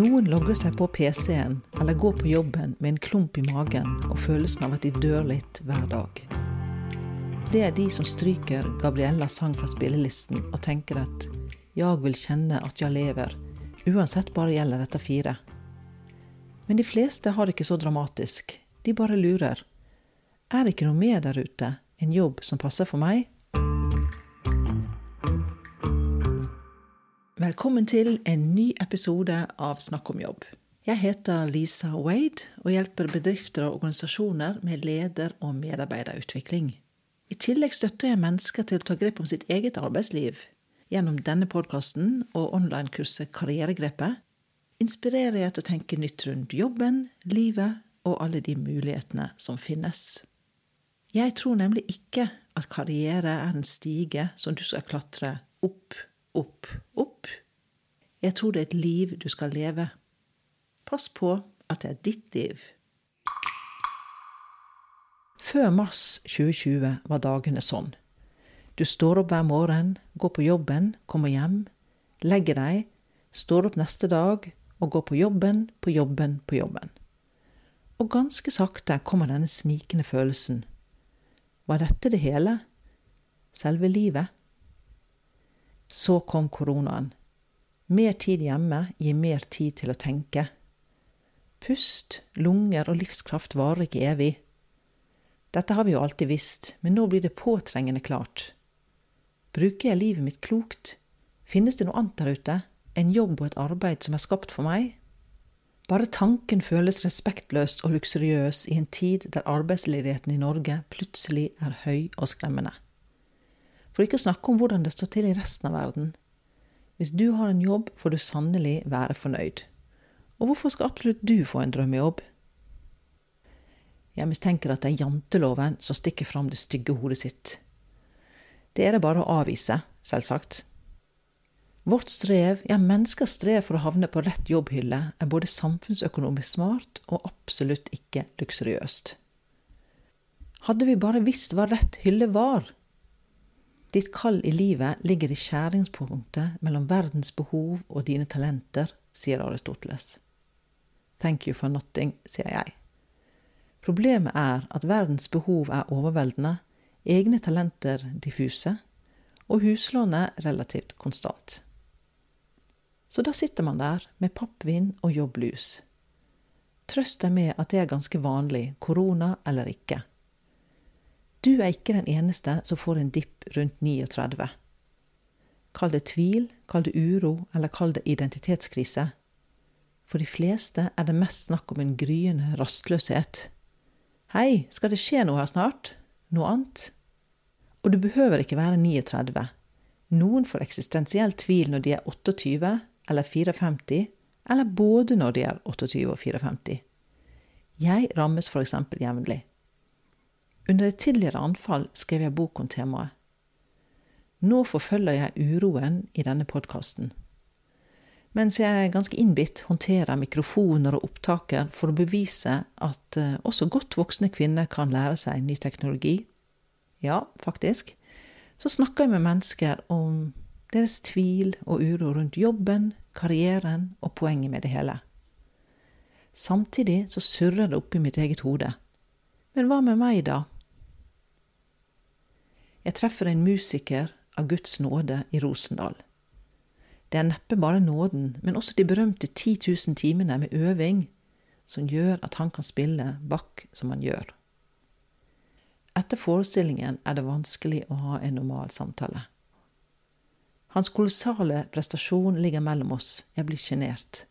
Noen logger seg på PC-en eller går på jobben med en klump i magen og følelsen av at de dør litt hver dag. Det er de som stryker Gabriellas sang fra spillelisten og tenker at 'jeg vil kjenne at jeg lever', uansett bare gjelder dette fire. Men de fleste har det ikke så dramatisk. De bare lurer. Er det ikke noe mer der ute? En jobb som passer for meg? Velkommen til en ny episode av Snakk om jobb. Jeg heter Lisa Wade og hjelper bedrifter og organisasjoner med leder- og medarbeiderutvikling. I tillegg støtter jeg mennesker til å ta grep om sitt eget arbeidsliv. Gjennom denne podkasten og online-kurset Karrieregrepet inspirerer jeg til å tenke nytt rundt jobben, livet og alle de mulighetene som finnes. Jeg tror nemlig ikke at karriere er en stige som du skal klatre opp, opp, opp. Jeg tror det er et liv du skal leve. Pass på at det er ditt liv. Før mars 2020 var dagene sånn. Du står opp hver morgen, går på jobben, kommer hjem, legger deg, står opp neste dag og går på jobben, på jobben, på jobben. Og ganske sakte kommer denne snikende følelsen. Var dette det hele? Selve livet? Så kom koronaen. Mer tid hjemme gir mer tid til å tenke. Pust, lunger og livskraft varer ikke evig. Dette har vi jo alltid visst, men nå blir det påtrengende klart. Bruker jeg livet mitt klokt? Finnes det noe annet der ute? En jobb og et arbeid som er skapt for meg? Bare tanken føles respektløs og luksuriøs i en tid der arbeidsledigheten i Norge plutselig er høy og skremmende. For ikke å snakke om hvordan det står til i resten av verden. Hvis du har en jobb, får du sannelig være fornøyd. Og hvorfor skal absolutt du få en drømmejobb? Jeg mistenker at det er janteloven som stikker fram det stygge hodet sitt. Det er det bare å avvise, selvsagt. Vårt strev, ja, menneskers strev for å havne på rett jobbhylle, er både samfunnsøkonomisk smart og absolutt ikke luksuriøst. Hadde vi bare visst hva rett hylle var? Ditt kall i livet ligger i skjæringspunktet mellom verdens behov og dine talenter, sier Aristoteles. Thank you for nothing, sier jeg. Problemet er at verdens behov er overveldende, egne talenter diffuse, og huslånet relativt konstant. Så da sitter man der med pappvin og jobblus. Trøst deg med at det er ganske vanlig, korona eller ikke. Du er ikke den eneste som får en dipp rundt 39. Kall det tvil, kall det uro, eller kall det identitetskrise. For de fleste er det mest snakk om en gryende rastløshet. Hei, skal det skje noe her snart? Noe annet? Og du behøver ikke være 39. Noen får eksistensiell tvil når de er 28 eller 54, eller både når de er 28 og 54. Jeg rammes f.eks. jevnlig. Under et tidligere anfall skrev jeg bok om temaet. Nå forfølger jeg uroen i denne podkasten mens jeg ganske innbitt håndterer mikrofoner og opptaker for å bevise at uh, også godt voksne kvinner kan lære seg ny teknologi. Ja, faktisk. Så snakker jeg med mennesker om deres tvil og uro rundt jobben, karrieren og poenget med det hele. Samtidig så surrer det oppi mitt eget hode. Men hva med meg, da? Jeg treffer en musiker av Guds nåde i Rosendal. Det er neppe bare nåden, men også de berømte 10 000 timene med øving som gjør at han kan spille Bach som han gjør. Etter forestillingen er det vanskelig å ha en normal samtale. Hans kolossale prestasjon ligger mellom oss, jeg blir sjenert.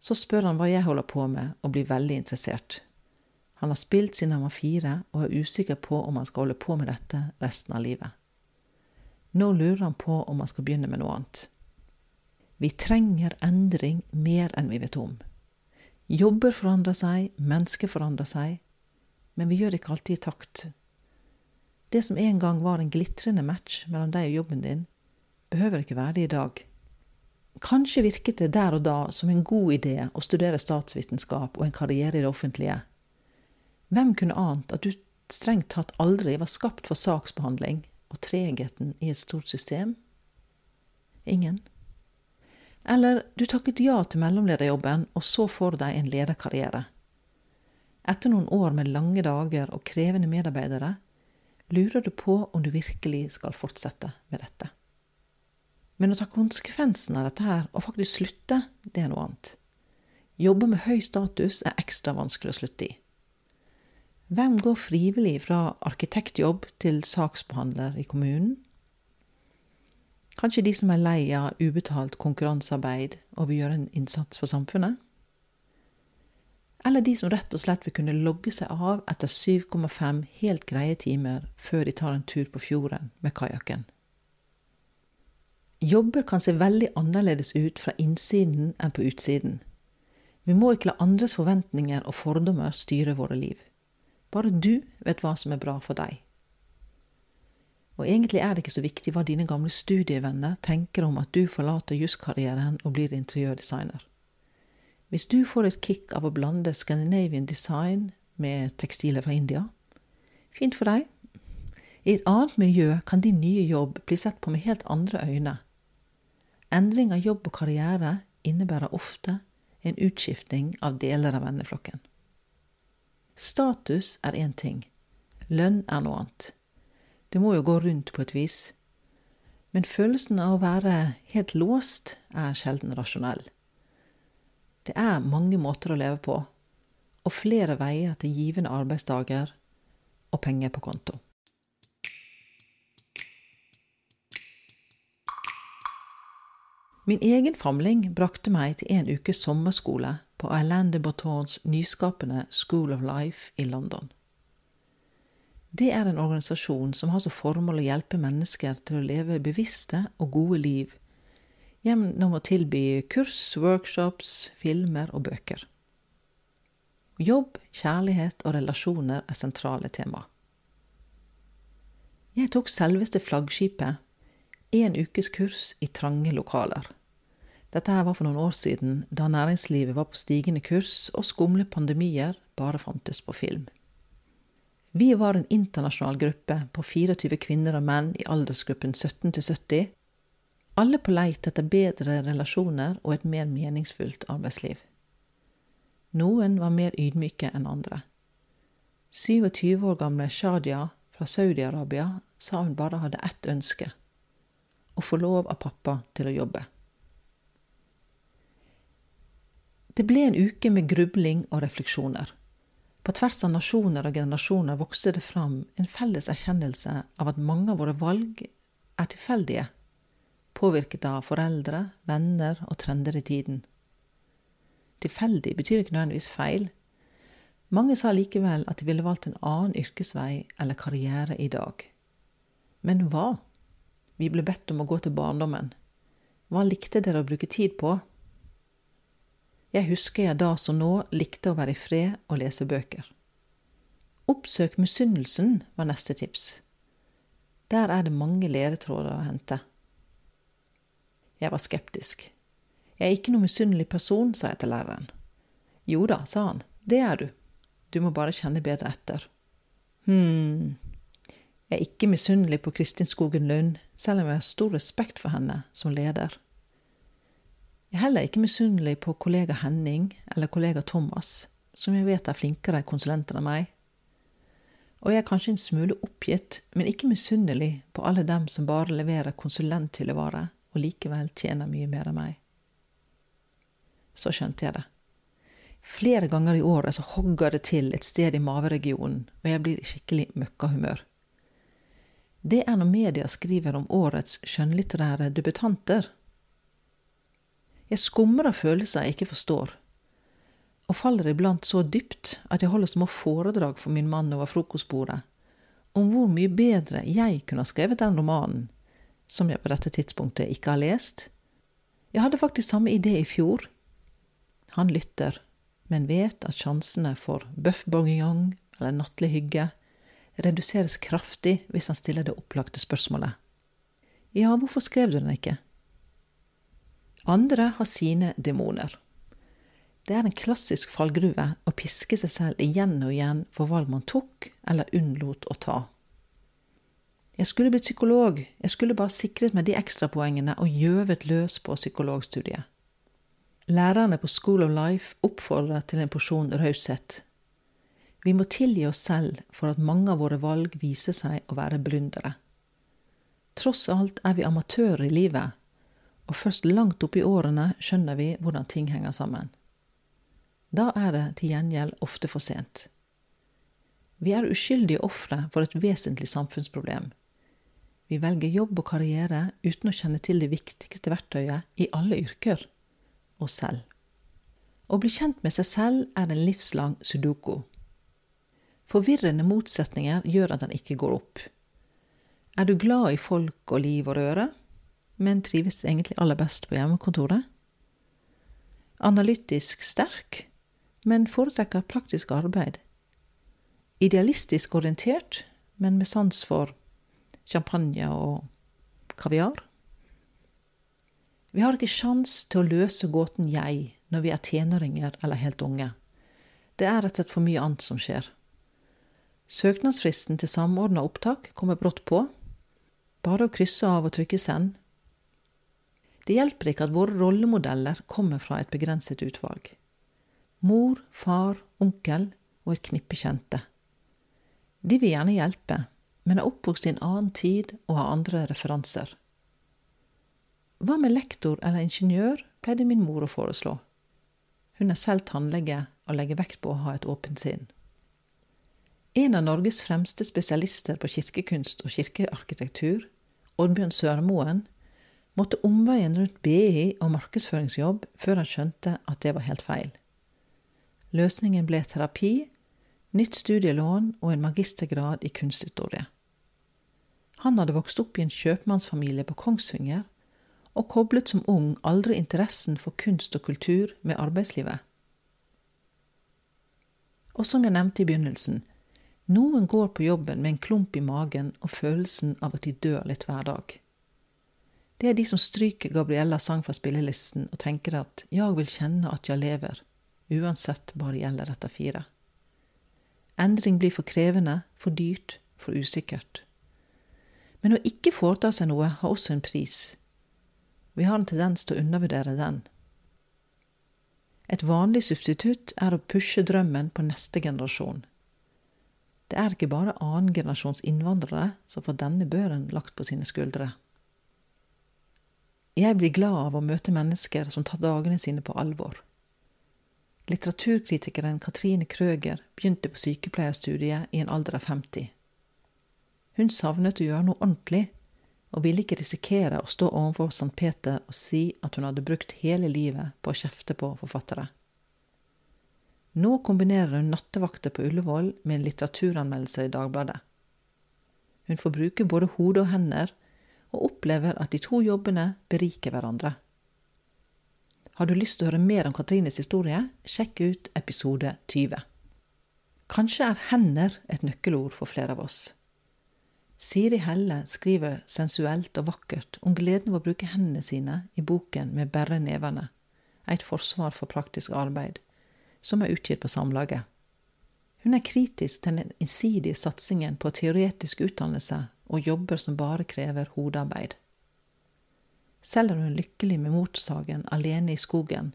Så spør han hva jeg holder på med, og blir veldig interessert. Han har spilt siden han var fire, og er usikker på om han skal holde på med dette resten av livet. Nå lurer han på om han skal begynne med noe annet. Vi trenger endring mer enn vi vet om. Jobber forandrer seg, mennesker forandrer seg, men vi gjør det ikke alltid i takt. Det som en gang var en glitrende match mellom deg og jobben din, behøver ikke være det i dag. Kanskje virket det der og da som en god idé å studere statsvitenskap og en karriere i det offentlige. Hvem kunne ant at du strengt tatt aldri var skapt for saksbehandling og tregheten i et stort system? Ingen. Eller du takket ja til mellomlederjobben, og så får deg en lederkarriere. Etter noen år med lange dager og krevende medarbeidere, lurer du på om du virkelig skal fortsette med dette. Men å ta konsekvensen av dette her og faktisk slutte, det er noe annet. Jobber med høy status er ekstra vanskelig å slutte i. Hvem går frivillig fra arkitektjobb til saksbehandler i kommunen? Kanskje de som er lei av ubetalt konkurransearbeid og vil gjøre en innsats for samfunnet? Eller de som rett og slett vil kunne logge seg av etter 7,5 helt greie timer før de tar en tur på fjorden med kajakken. Jobber kan se veldig annerledes ut fra innsiden enn på utsiden. Vi må ikke la andres forventninger og fordommer styre våre liv. Bare du vet hva som er bra for deg. Og egentlig er det ikke så viktig hva dine gamle studievenner tenker om at du forlater juskarrieren og blir interiørdesigner. Hvis du får et kick av å blande Scandinavian design med tekstiler fra India, fint for deg. I et annet miljø kan din nye jobb bli sett på med helt andre øyne. Endring av jobb og karriere innebærer ofte en utskifting av deler av venneflokken. Status er én ting, lønn er noe annet. Det må jo gå rundt på et vis. Men følelsen av å være helt låst er sjelden rasjonell. Det er mange måter å leve på, og flere veier til givende arbeidsdager og penger på konto. Min egen famling brakte meg til en ukes sommerskole på Alain de Botons nyskapende School of Life i London. Det er en organisasjon som har som formål å hjelpe mennesker til å leve bevisste og gode liv gjennom å tilby kurs, workshops, filmer og bøker. Jobb, kjærlighet og relasjoner er sentrale tema. Jeg tok selveste flaggskipet, en ukes kurs i trange lokaler. Dette her var for noen år siden, da næringslivet var på stigende kurs og skumle pandemier bare fantes på film. Vi var en internasjonal gruppe på 24 kvinner og menn i aldersgruppen 17 til 70, alle på leit etter bedre relasjoner og et mer meningsfullt arbeidsliv. Noen var mer ydmyke enn andre. 27 år gamle Shadia fra Saudi-Arabia sa hun bare hadde ett ønske å få lov av pappa til å jobbe. Det ble en uke med grubling og refleksjoner. På tvers av nasjoner og generasjoner vokste det fram en felles erkjennelse av at mange av våre valg er tilfeldige, påvirket av foreldre, venner og trender i tiden. Tilfeldig betyr ikke nødvendigvis feil. Mange sa likevel at de ville valgt en annen yrkesvei eller karriere i dag. Men hva? Vi ble bedt om å gå til barndommen. Hva likte dere å bruke tid på? Jeg husker jeg da som nå likte å være i fred og lese bøker. Oppsøk misunnelsen var neste tips. Der er det mange ledetråder å hente. Jeg var skeptisk. Jeg er ikke noen misunnelig person, sa jeg til læreren. Jo da, sa han, det er du. Du må bare kjenne bedre etter. Hm, jeg er ikke misunnelig på Kristin Skogen Lund, selv om jeg har stor respekt for henne som leder. Jeg er heller ikke misunnelig på kollega Henning eller kollega Thomas, som jeg vet er flinkere konsulenter enn meg. Og jeg er kanskje en smule oppgitt, men ikke misunnelig på alle dem som bare leverer konsulenthyllevare og likevel tjener mye mer enn meg. Så skjønte jeg det. Flere ganger i året så hogger det til et sted i maveregionen, og jeg blir i skikkelig møkkahumør. Det er når media skriver om årets skjønnlitterære debutanter, jeg skummer av følelser jeg ikke forstår, og faller iblant så dypt at jeg holder små foredrag for min mann over frokostbordet om hvor mye bedre jeg kunne ha skrevet den romanen, som jeg på dette tidspunktet ikke har lest. Jeg hadde faktisk samme idé i fjor. Han lytter, men vet at sjansene for bøff bourguignon eller nattlig hygge reduseres kraftig hvis han stiller det opplagte spørsmålet. Ja, hvorfor skrev du den ikke? Andre har sine demoner. Det er en klassisk fallgruve å piske seg selv igjen og igjen for valg man tok eller unnlot å ta. Jeg skulle blitt psykolog, jeg skulle bare sikret meg de ekstrapoengene og gjøvet løs på psykologstudiet. Lærerne på School of Life oppfordrer til en porsjon raushet. Vi må tilgi oss selv for at mange av våre valg viser seg å være blundere. Tross alt er vi amatører i livet, og først langt opp i årene skjønner vi hvordan ting henger sammen. Da er det til gjengjeld ofte for sent. Vi er uskyldige ofre for et vesentlig samfunnsproblem. Vi velger jobb og karriere uten å kjenne til det viktigste verktøyet i alle yrker oss selv. Å bli kjent med seg selv er en livslang sudoku. Forvirrende motsetninger gjør at den ikke går opp. Er du glad i folk og liv og røre, men trives egentlig aller best på hjemmekontoret? Analytisk sterk, men foretrekker praktisk arbeid. Idealistisk orientert, men med sans for champagne og kaviar? Vi har ikke sjans til å løse gåten jeg når vi er tenåringer eller helt unge. Det er rett og slett for mye annet som skjer. Søknadsfristen til samordna opptak kommer brått på. Bare å krysse av og trykke send. Det hjelper ikke at våre rollemodeller kommer fra et begrenset utvalg. Mor, far, onkel og et knippe kjente. De vil gjerne hjelpe, men er oppvokst i en annen tid og har andre referanser. Hva med lektor eller ingeniør, pleide min mor å foreslå. Hun er selv tannlege og legger vekt på å ha et åpent sinn. En av Norges fremste spesialister på kirkekunst og kirkearkitektur, Oddbjørn Sørmoen, måtte omveien rundt BI og markedsføringsjobb før han skjønte at det var helt feil. Løsningen ble terapi, nytt studielån og en magistergrad i kunsthistorie. Han hadde vokst opp i en kjøpmannsfamilie på Kongsvinger og koblet som ung aldri interessen for kunst og kultur med arbeidslivet. Og som jeg nevnte i begynnelsen, noen går på jobben med en klump i magen og følelsen av at de dør litt hver dag. Det er de som stryker Gabriellas sang fra spillelisten og tenker at 'jeg vil kjenne at jeg lever', uansett bare gjelder etter fire. Endring blir for krevende, for dyrt, for usikkert. Men å ikke foreta seg noe har også en pris, vi har en tendens til å undervurdere den. Et vanlig substitutt er å pushe drømmen på neste generasjon. Det er ikke bare annengenerasjons innvandrere som får denne børen lagt på sine skuldre. Jeg blir glad av å møte mennesker som tar dagene sine på alvor. Litteraturkritikeren Katrine Krøger begynte på sykepleierstudiet i en alder av 50. Hun savnet å gjøre noe ordentlig og ville ikke risikere å stå overfor St. Peter og si at hun hadde brukt hele livet på å kjefte på forfattere. Nå kombinerer hun nattevakter på Ullevål med en litteraturanmeldelse i Dagbladet. Hun får bruke både hode og hender, og opplever at de to jobbene beriker hverandre. Har du lyst til å høre mer om Katrines historie, sjekk ut episode 20. Kanskje er hender et nøkkelord for flere av oss. Siri Helle skriver sensuelt og vakkert om gleden ved å bruke hendene sine i boken Med bare nevene, et forsvar for praktisk arbeid, som er utgitt på Samlaget. Hun er kritisk til den innsidige satsingen på teoretisk utdannelse og jobber som bare krever hodearbeid. Selv er hun lykkelig med motorsagen alene i skogen,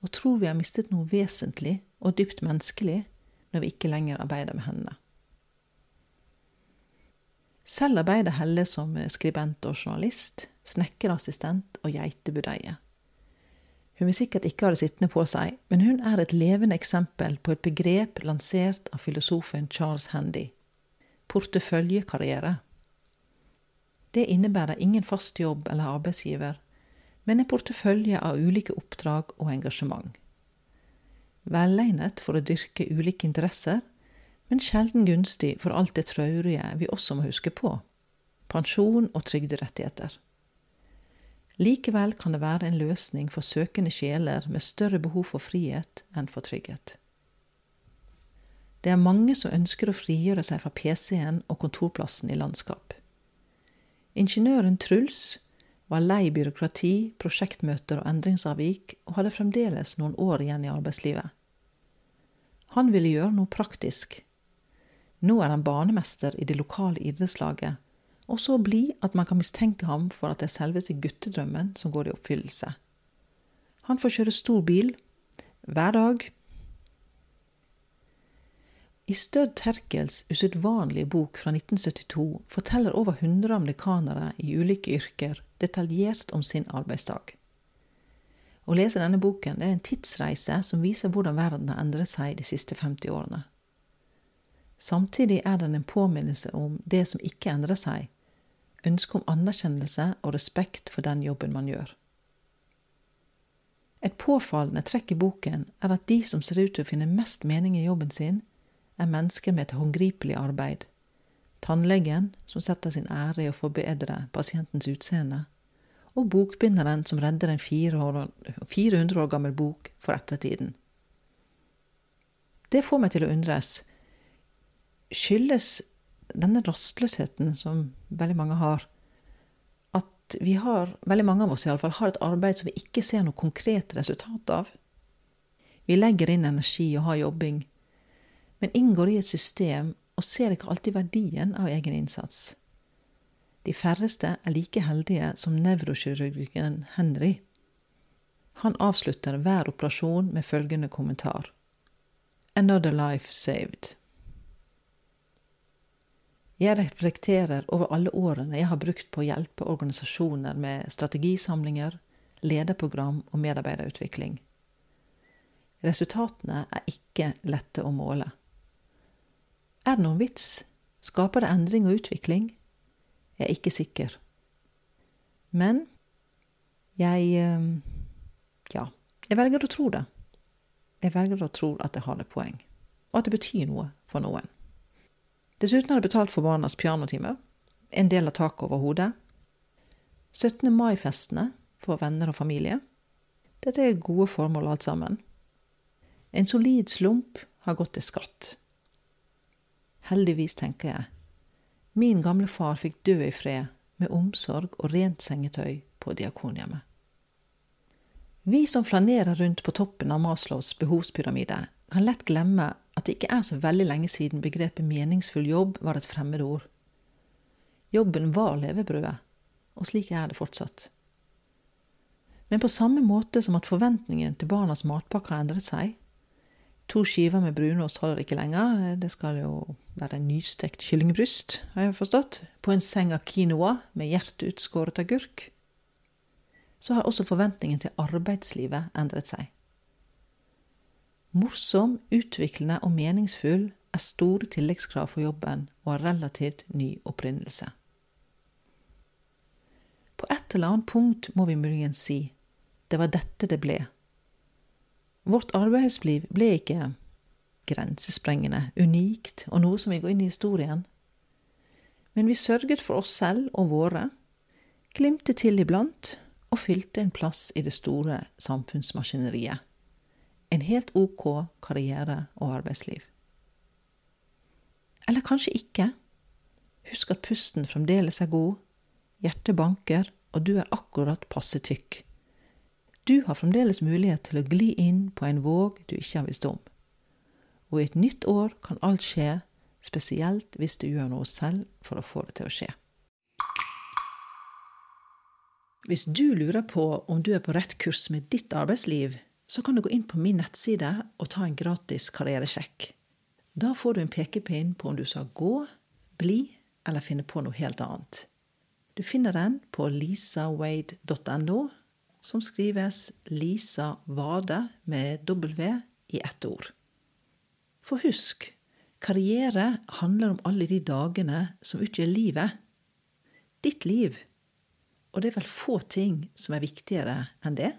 og tror vi har mistet noe vesentlig og dypt menneskelig når vi ikke lenger arbeider med henne. Selv arbeider Helle som skribent og journalist, snekkerassistent og geitebudeie. Hun vil sikkert ikke ha det sittende på seg, men hun er et levende eksempel på et begrep lansert av filosofen Charles Handy – porteføljekarriere. Det innebærer ingen fast jobb eller arbeidsgiver, men en portefølje av ulike oppdrag og engasjement. Velegnet for å dyrke ulike interesser men sjelden gunstig for alt det traurige vi også må huske på pensjon og trygderettigheter. Likevel kan det være en løsning for søkende sjeler med større behov for frihet enn for trygghet. Det er mange som ønsker å frigjøre seg fra PC-en og kontorplassen i landskap. Ingeniøren Truls var lei byråkrati, prosjektmøter og endringsavvik, og hadde fremdeles noen år igjen i arbeidslivet. Han ville gjøre noe praktisk, nå er han banemester i det lokale idrettslaget, og så blid at man kan mistenke ham for at det er selveste guttedrømmen som går i oppfyllelse. Han får kjøre stor bil hver dag. I Stødd Terkels usedvanlige bok fra 1972 forteller over 100 amerikanere i ulike yrker detaljert om sin arbeidsdag. Å lese denne boken er en tidsreise som viser hvordan verden har endret seg de siste 50 årene. Samtidig er den en påminnelse om det som ikke endrer seg, ønsket om anerkjennelse og respekt for den jobben man gjør. Et påfallende trekk i boken er at de som ser ut til å finne mest mening i jobben sin, er mennesker med et håndgripelig arbeid. Tannlegen, som setter sin ære i å forbedre pasientens utseende, og bokbinderen som redder en 400 år gammel bok for ettertiden. Det får meg til å undres. Skyldes denne rastløsheten som veldig mange har, at vi har, veldig mange av oss i alle fall, har et arbeid som vi ikke ser noe konkret resultat av? Vi legger inn energi og har jobbing, men inngår i et system og ser ikke alltid verdien av egen innsats. De færreste er like heldige som nevrokirurgen Henry. Han avslutter hver operasjon med følgende kommentar. Another life saved. Jeg reflekterer over alle årene jeg har brukt på å hjelpe organisasjoner med strategisamlinger, lederprogram og medarbeiderutvikling. Resultatene er ikke lette å måle. Er det noen vits? Skaper det endring og utvikling? Jeg er ikke sikker. Men jeg eh, Ja, jeg velger å tro det. Jeg velger å tro at det har et poeng, og at det betyr noe for noen. Dessuten har jeg betalt for barnas pianotime, en del av taket over hodet. 17. mai-festene for venner og familie. Dette er gode formål alt sammen. En solid slump har gått til skatt. Heldigvis, tenker jeg, Min gamle far fikk dø i fred, med omsorg og rent sengetøy på Diakonhjemmet. Vi som flanerer rundt på toppen av Maslows behovspyramide, kan lett glemme at det ikke er så veldig lenge siden begrepet meningsfull jobb var et fremmedord. Jobben var levebrødet, og slik er det fortsatt. Men på samme måte som at forventningen til barnas matpakke har endret seg, To skiver med brunost holder ikke lenger. Det skal jo være en nystekt kyllingbryst, har jeg forstått, på en seng av quinoa med hjertet utskåret agurk. Så har også forventningen til arbeidslivet endret seg. Morsom, utviklende og meningsfull er store tilleggskrav for jobben og har relativt ny opprinnelse. På et eller annet punkt må vi muligens si det var dette det ble Vårt arbeidsliv ble ikke grensesprengende, unikt og noe som vil gå inn i historien. Men vi sørget for oss selv og våre, glimtet til iblant og fylte en plass i det store samfunnsmaskineriet. En helt ok karriere og arbeidsliv. Eller kanskje ikke. Husk at pusten fremdeles er god, hjertet banker, og du er akkurat passe tykk. Du har fremdeles mulighet til å gli inn på en våg du ikke har visst om. Og i et nytt år kan alt skje, spesielt hvis du gjør noe selv for å få det til å skje. Hvis du lurer på om du er på rett kurs med ditt arbeidsliv, så kan du gå inn på min nettside og ta en gratis karrieresjekk. Da får du en pekepinn på om du skal gå, bli eller finne på noe helt annet. Du finner den på lisawade.no som skrives Lisa Vade med W i ett ord. For husk, karriere handler om alle de dagene som utgjør livet. Ditt liv. Og det er vel få ting som er viktigere enn det?